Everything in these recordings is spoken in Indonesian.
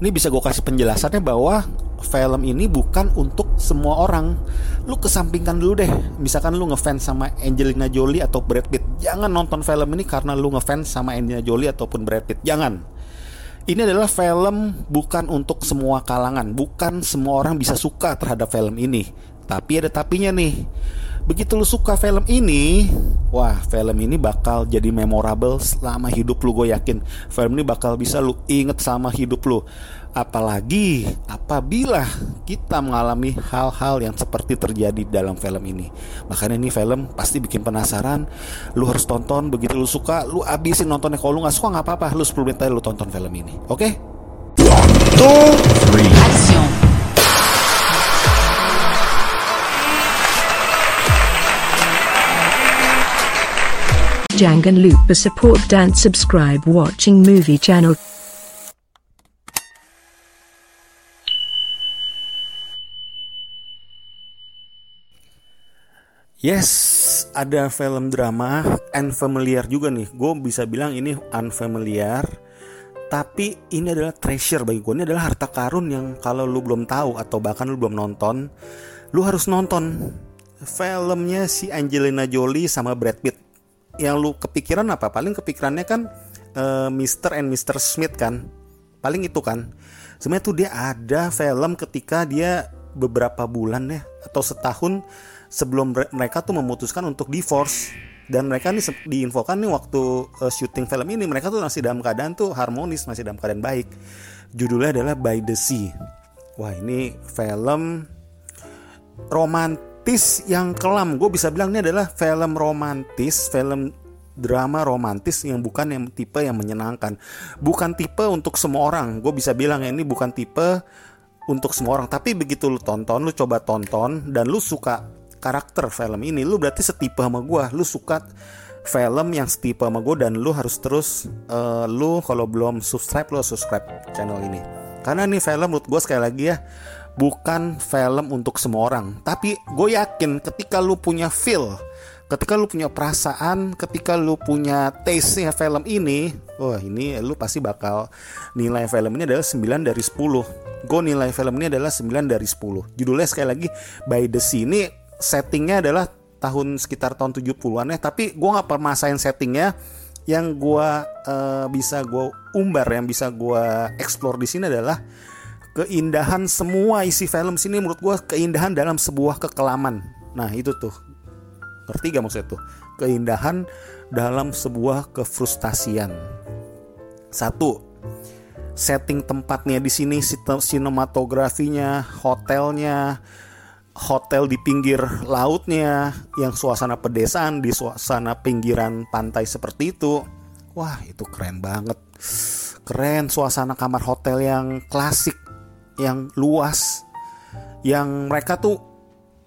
Ini bisa gue kasih penjelasannya bahwa film ini bukan untuk semua orang. Lu kesampingkan dulu deh. Misalkan lu ngefans sama Angelina Jolie atau Brad Pitt, jangan nonton film ini karena lu ngefans sama Angelina Jolie ataupun Brad Pitt. Jangan. Ini adalah film bukan untuk semua kalangan, bukan semua orang bisa suka terhadap film ini. Tapi ada tapinya nih. Begitu lu suka film ini, wah film ini bakal jadi memorable selama hidup lu gue yakin. Film ini bakal bisa lu inget sama hidup lu. Apalagi apabila kita mengalami hal-hal yang seperti terjadi dalam film ini. Makanya ini film pasti bikin penasaran. Lu harus tonton. Begitu lu suka, lu abisin nontonnya. Kalau lu nggak suka nggak apa-apa. Lu 10 menit aja lu tonton film ini. Oke? Okay? Action. Jangan lupa support dan subscribe watching movie channel. Yes, ada film drama unfamiliar juga nih. Gue bisa bilang ini unfamiliar, tapi ini adalah treasure bagi gue. Ini adalah harta karun yang kalau lu belum tahu atau bahkan lu belum nonton, lu harus nonton. Filmnya si Angelina Jolie sama Brad Pitt. Yang lu kepikiran apa? Paling kepikirannya kan uh, Mr. and Mr. Smith kan. Paling itu kan. Sebenarnya tuh dia ada film ketika dia beberapa bulan ya atau setahun sebelum mereka tuh memutuskan untuk divorce dan mereka nih diinfokan nih waktu uh, syuting film ini mereka tuh masih dalam keadaan tuh harmonis masih dalam keadaan baik judulnya adalah By the Sea wah ini film romantis yang kelam. Gue bisa bilang ini adalah film romantis film drama romantis yang bukan yang tipe yang menyenangkan. Bukan tipe untuk semua orang. Gue bisa bilang ini bukan tipe untuk semua orang. Tapi begitu lu tonton lu coba tonton dan lu suka karakter film ini lu berarti setipe sama gue lu suka film yang setipe sama gue dan lu harus terus uh, lu kalau belum subscribe lu subscribe channel ini. Karena ini film menurut gue sekali lagi ya bukan film untuk semua orang. Tapi gue yakin ketika lu punya feel ketika lu punya perasaan ketika lu punya taste nya film ini wah ini lu pasti bakal nilai film ini adalah 9 dari 10 gue nilai film ini adalah 9 dari 10 judulnya sekali lagi By the Sea. Ini settingnya adalah tahun sekitar tahun 70-an ya tapi gue nggak permasalahin settingnya. Yang gue uh, bisa gue umbar yang bisa gue explore di sini adalah keindahan semua isi film sini menurut gue keindahan dalam sebuah kekelaman nah itu tuh. Ngerti gak maksudnya tuh? Keindahan dalam sebuah kefrustasian. Satu setting tempatnya di sini sinematografinya hotelnya hotel di pinggir lautnya yang suasana pedesaan di suasana pinggiran pantai seperti itu. Wah itu keren banget. Keren suasana kamar hotel yang klasik yang luas yang mereka tuh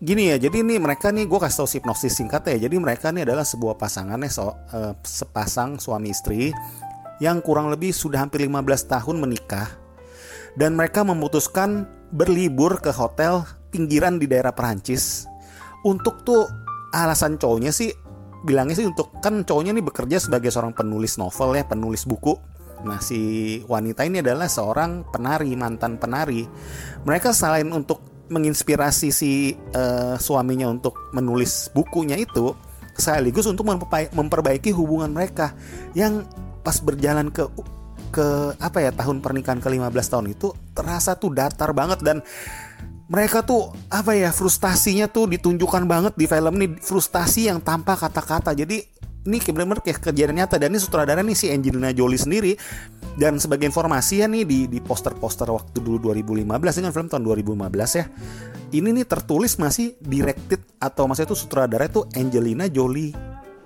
gini ya jadi ini mereka nih gue kasih tau hipnosis singkat ya jadi mereka nih adalah sebuah pasangannya so, uh, sepasang suami istri yang kurang lebih sudah hampir 15 tahun menikah dan mereka memutuskan berlibur ke hotel pinggiran di daerah Perancis. Untuk tuh alasan cowoknya sih bilangnya sih untuk kan cowoknya nih bekerja sebagai seorang penulis novel ya penulis buku nah si wanita ini adalah seorang penari mantan penari. Mereka selain untuk menginspirasi si uh, suaminya untuk menulis bukunya itu sekaligus untuk memperbaiki hubungan mereka yang pas berjalan ke ke apa ya tahun pernikahan ke 15 tahun itu terasa tuh datar banget dan mereka tuh apa ya frustasinya tuh ditunjukkan banget di film ini frustasi yang tanpa kata-kata. Jadi ini benar-benar kayak kejadian nyata. Dan ini sutradara nih si Angelina Jolie sendiri. Dan sebagai informasi ya nih di di poster-poster waktu dulu 2015 ini kan film tahun 2015 ya. Ini nih tertulis masih directed atau maksudnya itu sutradara itu Angelina Jolie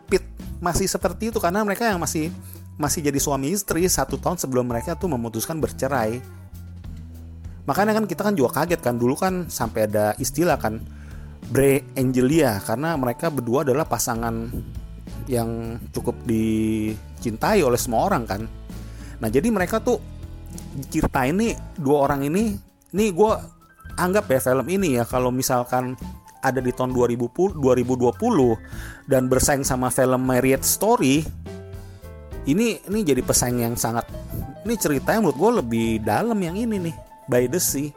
Pitt. Masih seperti itu karena mereka yang masih masih jadi suami istri satu tahun sebelum mereka tuh memutuskan bercerai. Makanya kan kita kan juga kaget kan dulu kan sampai ada istilah kan Bre Angelia karena mereka berdua adalah pasangan yang cukup dicintai oleh semua orang kan. Nah jadi mereka tuh cerita ini dua orang ini, nih gue anggap ya film ini ya kalau misalkan ada di tahun 2020, 2020 dan bersaing sama film Marriage Story, ini ini jadi pesaing yang sangat ini ceritanya menurut gue lebih dalam yang ini nih by the sea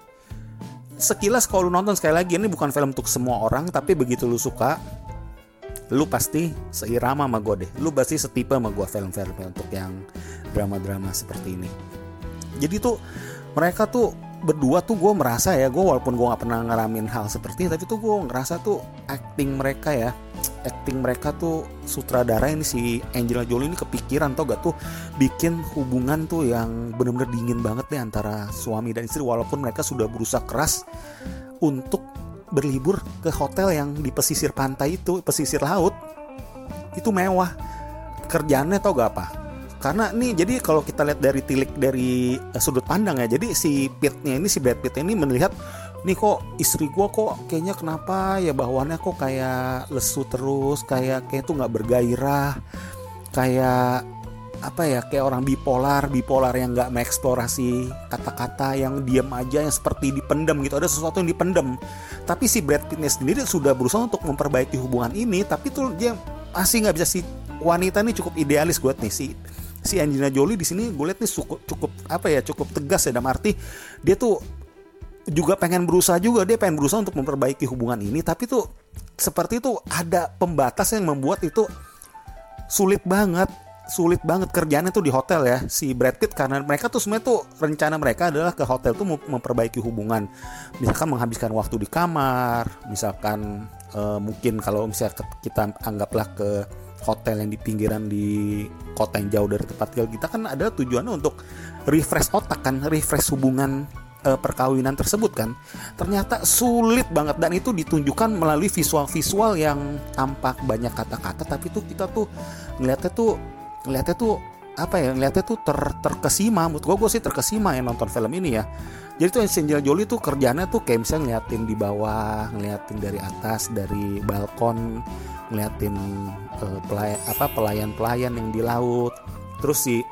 sekilas kalau lu nonton sekali lagi ini bukan film untuk semua orang tapi begitu lu suka lu pasti seirama sama gue deh. Lu pasti setipe sama gue film-film untuk yang drama-drama seperti ini. Jadi tuh mereka tuh berdua tuh gue merasa ya gue walaupun gue nggak pernah ngalamin hal seperti ini tapi tuh gue ngerasa tuh acting mereka ya acting mereka tuh sutradara ini si Angela Jolie ini kepikiran tau gak tuh? Bikin hubungan tuh yang bener-bener dingin banget deh antara suami dan istri walaupun mereka sudah berusaha keras untuk berlibur ke hotel yang di pesisir pantai itu pesisir laut itu mewah. Kerjaannya tau gak apa? Karena nih jadi kalau kita lihat dari tilik dari uh, sudut pandang ya jadi si Pitnya ini si Brad Pitt ini melihat nih kok istri gue kok kayaknya kenapa ya bawaannya kok kayak lesu terus kayak kayak tuh nggak bergairah kayak apa ya kayak orang bipolar bipolar yang nggak mengeksplorasi kata-kata yang diam aja yang seperti dipendam gitu. Ada sesuatu yang dipendam tapi si Brad Pittnya sendiri sudah berusaha untuk memperbaiki hubungan ini tapi tuh dia masih nggak bisa. Si wanita ini cukup idealis buat nih. Si si Angelina Jolie di sini gue lihat nih cukup cukup apa ya cukup tegas ya dalam arti dia tuh juga pengen berusaha juga dia pengen berusaha untuk memperbaiki hubungan ini tapi tuh seperti itu ada pembatas yang membuat itu sulit banget sulit banget kerjanya tuh di hotel ya si Brad Pitt. Karena mereka tuh sebenarnya tuh rencana mereka adalah ke hotel tuh memperbaiki hubungan. Misalkan menghabiskan waktu di kamar misalkan uh, mungkin kalau misalnya kita anggaplah ke hotel yang di pinggiran di kota yang jauh dari tempat tinggal kita kan ada tujuannya untuk refresh otak kan refresh hubungan uh, perkawinan tersebut kan. Ternyata sulit banget dan itu ditunjukkan melalui visual-visual yang tampak banyak kata-kata tapi tuh kita tuh ngeliatnya tuh ngeliatnya tuh apa ya ngeliatnya tuh ter terkesima. Menurut gue gue sih terkesima ya nonton film ini ya. Jadi tuh Angel Jolie tuh kerjanya tuh kayak misalnya ngeliatin di bawah ngeliatin dari atas dari balkon ngeliatin uh, pelay apa pelayan-pelayan yang di laut. Terus si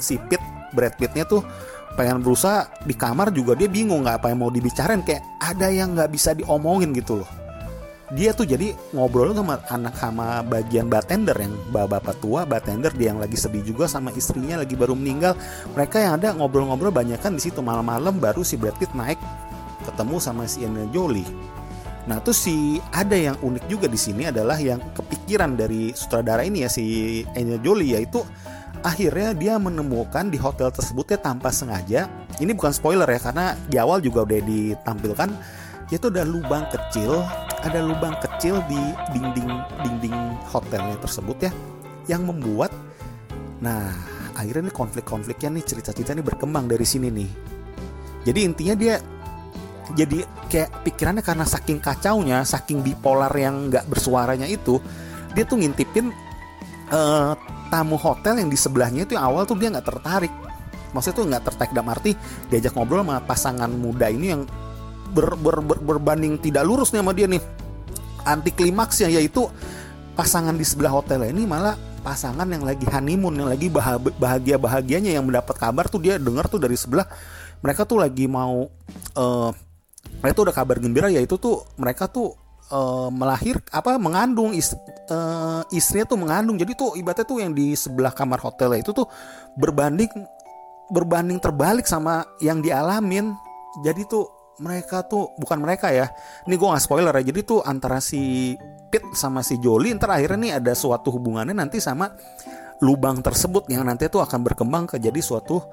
si Pit Brad Pittnya tuh pengen berusaha di kamar juga dia bingung nggak apa yang mau dibicarain. Kayak ada yang nggak bisa diomongin gitu loh dia tuh jadi ngobrol sama anak sama bagian bartender yang bapak-bapak tua bartender dia yang lagi sedih juga sama istrinya lagi baru meninggal. Mereka yang ada ngobrol-ngobrol banyak kan di situ. Malam-malam baru si Brad Pitt naik ketemu sama si Angelina Jolie. Nah tuh si ada yang unik juga di sini adalah yang kepikiran dari sutradara ini ya si Angelina Jolie yaitu akhirnya dia menemukan di hotel tersebut ya tanpa sengaja. Ini bukan spoiler ya karena di awal juga udah ditampilkan. Yaitu ada lubang kecil ada lubang kecil di dinding dinding hotelnya tersebut ya yang membuat nah akhirnya nih konflik-konfliknya nih cerita-cerita ini berkembang dari sini nih. Jadi intinya dia jadi kayak pikirannya karena saking kacaunya saking bipolar yang nggak bersuaranya itu dia tuh ngintipin uh, tamu hotel yang di sebelahnya itu yang awal tuh dia nggak tertarik. Maksudnya tuh nggak tertarik dalam arti diajak ngobrol sama pasangan muda ini yang ber, ber, ber, berbanding tidak lurus nih sama dia nih. Anti klimaksnya yaitu pasangan di sebelah hotel ini malah pasangan yang lagi honeymoon yang lagi bahagia bahagianya yang mendapat kabar tuh dia dengar tuh dari sebelah. Mereka tuh lagi mau uh, mereka tuh udah kabar gembira yaitu tuh mereka tuh uh, melahir apa mengandung is, uh, istrinya tuh mengandung. Jadi tuh ibaratnya tuh yang di sebelah kamar hotel itu tuh berbanding berbanding terbalik sama yang dialamin. Jadi tuh mereka tuh bukan mereka ya. Ini gue nggak spoiler ya. Jadi tuh antara si Pit sama si Jolie ntar akhirnya nih ada suatu hubungannya nanti sama lubang tersebut yang nanti tuh akan berkembang ke jadi suatu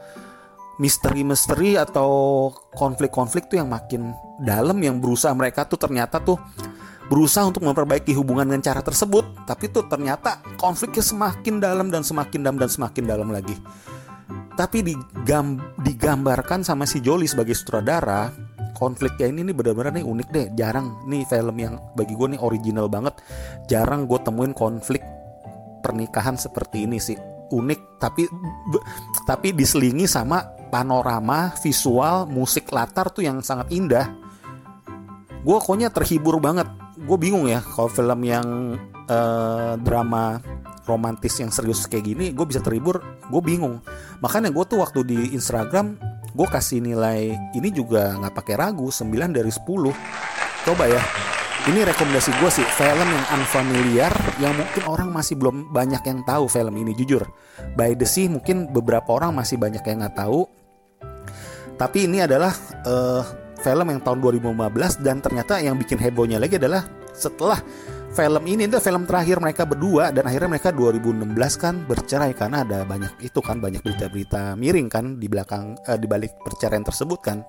misteri-misteri atau konflik-konflik tuh yang makin dalam yang berusaha mereka tuh ternyata tuh berusaha untuk memperbaiki hubungan dengan cara tersebut. Tapi tuh ternyata konfliknya semakin dalam dan semakin dalam dan semakin dalam lagi. Tapi digam, digambarkan sama si Jolie sebagai sutradara konfliknya ini nih benar-benar nih unik deh. Jarang nih film yang bagi gue nih original banget. Jarang gue temuin konflik pernikahan seperti ini sih. Unik tapi tapi diselingi sama panorama visual musik latar tuh yang sangat indah. Gue pokoknya terhibur banget. Gue bingung ya kalau film yang uh, drama romantis yang serius kayak gini gue bisa terhibur gue bingung. Makanya gue tuh waktu di Instagram gue kasih nilai ini juga nggak pakai ragu 9 dari 10 coba ya ini rekomendasi gue sih film yang unfamiliar yang mungkin orang masih belum banyak yang tahu film ini jujur. By the sea mungkin beberapa orang masih banyak yang nggak tahu. Tapi ini adalah uh, film yang tahun 2015 dan ternyata yang bikin hebohnya lagi adalah setelah film ini adalah film terakhir mereka berdua dan akhirnya mereka 2016 kan bercerai karena ada banyak itu kan banyak berita-berita miring kan di belakang uh, di balik perceraian tersebut kan.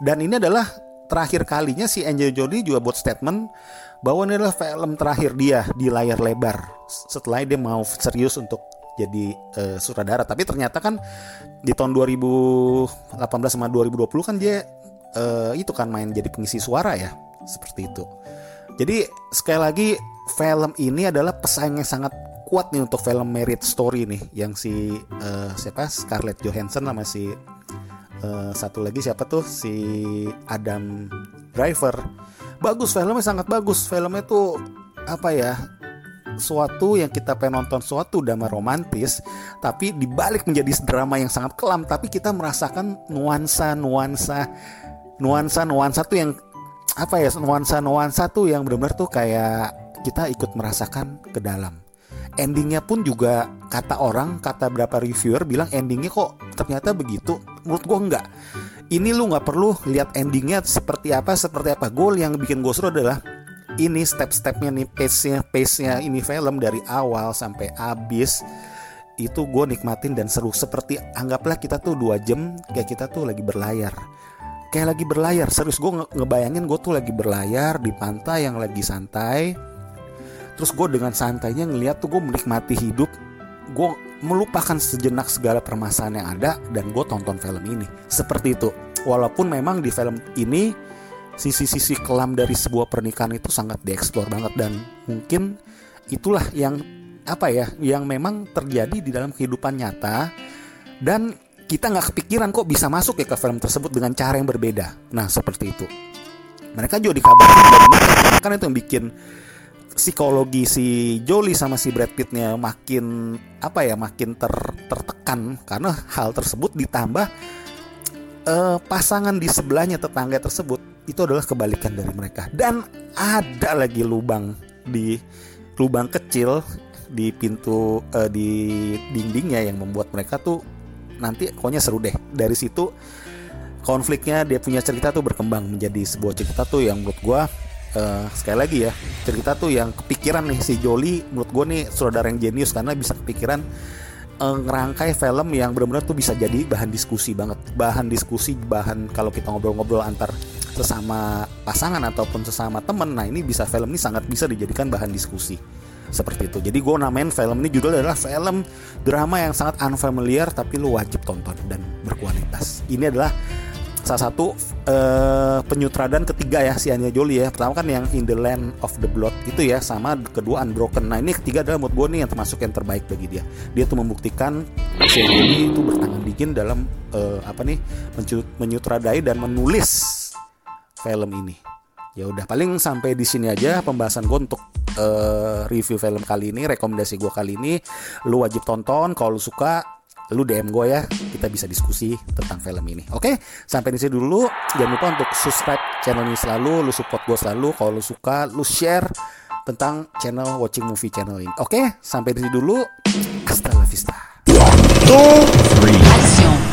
Dan ini adalah terakhir kalinya si Angel Jolie juga buat statement bahwa ini adalah film terakhir dia di layar lebar setelah dia mau serius untuk jadi uh, sutradara. Tapi ternyata kan di tahun 2018 sama 2020 kan dia uh, itu kan main jadi pengisi suara ya seperti itu. Jadi sekali lagi film ini adalah pesaing yang sangat kuat nih untuk film merit story nih yang si uh, siapa Scarlett Johansson sama si uh, satu lagi siapa tuh si Adam Driver. Bagus filmnya sangat bagus. Filmnya tuh apa ya? suatu yang kita pengen nonton suatu drama romantis tapi dibalik menjadi drama yang sangat kelam tapi kita merasakan nuansa nuansa nuansa nuansa tuh yang apa ya nuansa-nuansa tuh yang benar-benar tuh kayak kita ikut merasakan ke dalam. Endingnya pun juga kata orang, kata berapa reviewer bilang endingnya kok ternyata begitu. Menurut gue enggak. Ini lu nggak perlu lihat endingnya seperti apa, seperti apa. Goal yang bikin gue seru adalah ini step-stepnya nih, pace-nya, pace-nya ini film dari awal sampai habis itu gue nikmatin dan seru seperti anggaplah kita tuh dua jam kayak kita tuh lagi berlayar kayak lagi berlayar. Serius gue nge ngebayangin gue tuh lagi berlayar di pantai yang lagi santai. Terus gue dengan santainya ngeliat tuh gue menikmati hidup. Gue melupakan sejenak segala permasalahan yang ada dan gue tonton film ini. Seperti itu. Walaupun memang di film ini sisi-sisi kelam dari sebuah pernikahan itu sangat dieksplor banget dan mungkin itulah yang apa ya yang memang terjadi di dalam kehidupan nyata. Dan kita nggak kepikiran kok bisa masuk ya ke film tersebut dengan cara yang berbeda. Nah seperti itu. Mereka juga dikabarkan dari kan itu yang bikin psikologi si Jolie sama si Brad Pittnya makin apa ya makin ter, tertekan karena hal tersebut ditambah uh, pasangan di sebelahnya tetangga tersebut itu adalah kebalikan dari mereka dan ada lagi lubang di lubang kecil di pintu uh, di dindingnya yang membuat mereka tuh nanti pokoknya seru deh. Dari situ konfliknya dia punya cerita tuh berkembang menjadi sebuah cerita tuh yang menurut gue uh, sekali lagi ya cerita tuh yang kepikiran nih si Joli menurut gue nih saudara yang jenius karena bisa kepikiran uh, ngerangkai film yang benar-benar tuh bisa jadi bahan diskusi banget. Bahan diskusi bahan kalau kita ngobrol-ngobrol antar sesama pasangan ataupun sesama temen nah ini bisa film ini sangat bisa dijadikan bahan diskusi seperti itu. Jadi gue namain film ini judul adalah film drama yang sangat unfamiliar tapi lu wajib tonton dan berkualitas. Ini adalah salah satu uh, penyutradan ketiga ya si Anya Jolie ya. Pertama kan yang In the Land of the Blood itu ya sama kedua Unbroken. Nah ini ketiga adalah mood gue nih yang termasuk yang terbaik bagi dia. Dia tuh membuktikan si Jolie itu bertangan dingin dalam uh, apa nih menyutradai dan menulis film ini. Ya udah paling sampai di sini aja pembahasan gue untuk uh, review film kali ini rekomendasi gue kali ini lu wajib tonton kalau lu suka lu DM gue ya. Kita bisa diskusi tentang film ini oke? Sampai di sini dulu. Jangan lupa untuk subscribe channel ini selalu lu support gue selalu. Kalau lu suka lu share tentang channel watching movie channel ini oke? Sampai di sini dulu. Hasta la vista. Two, three. Action.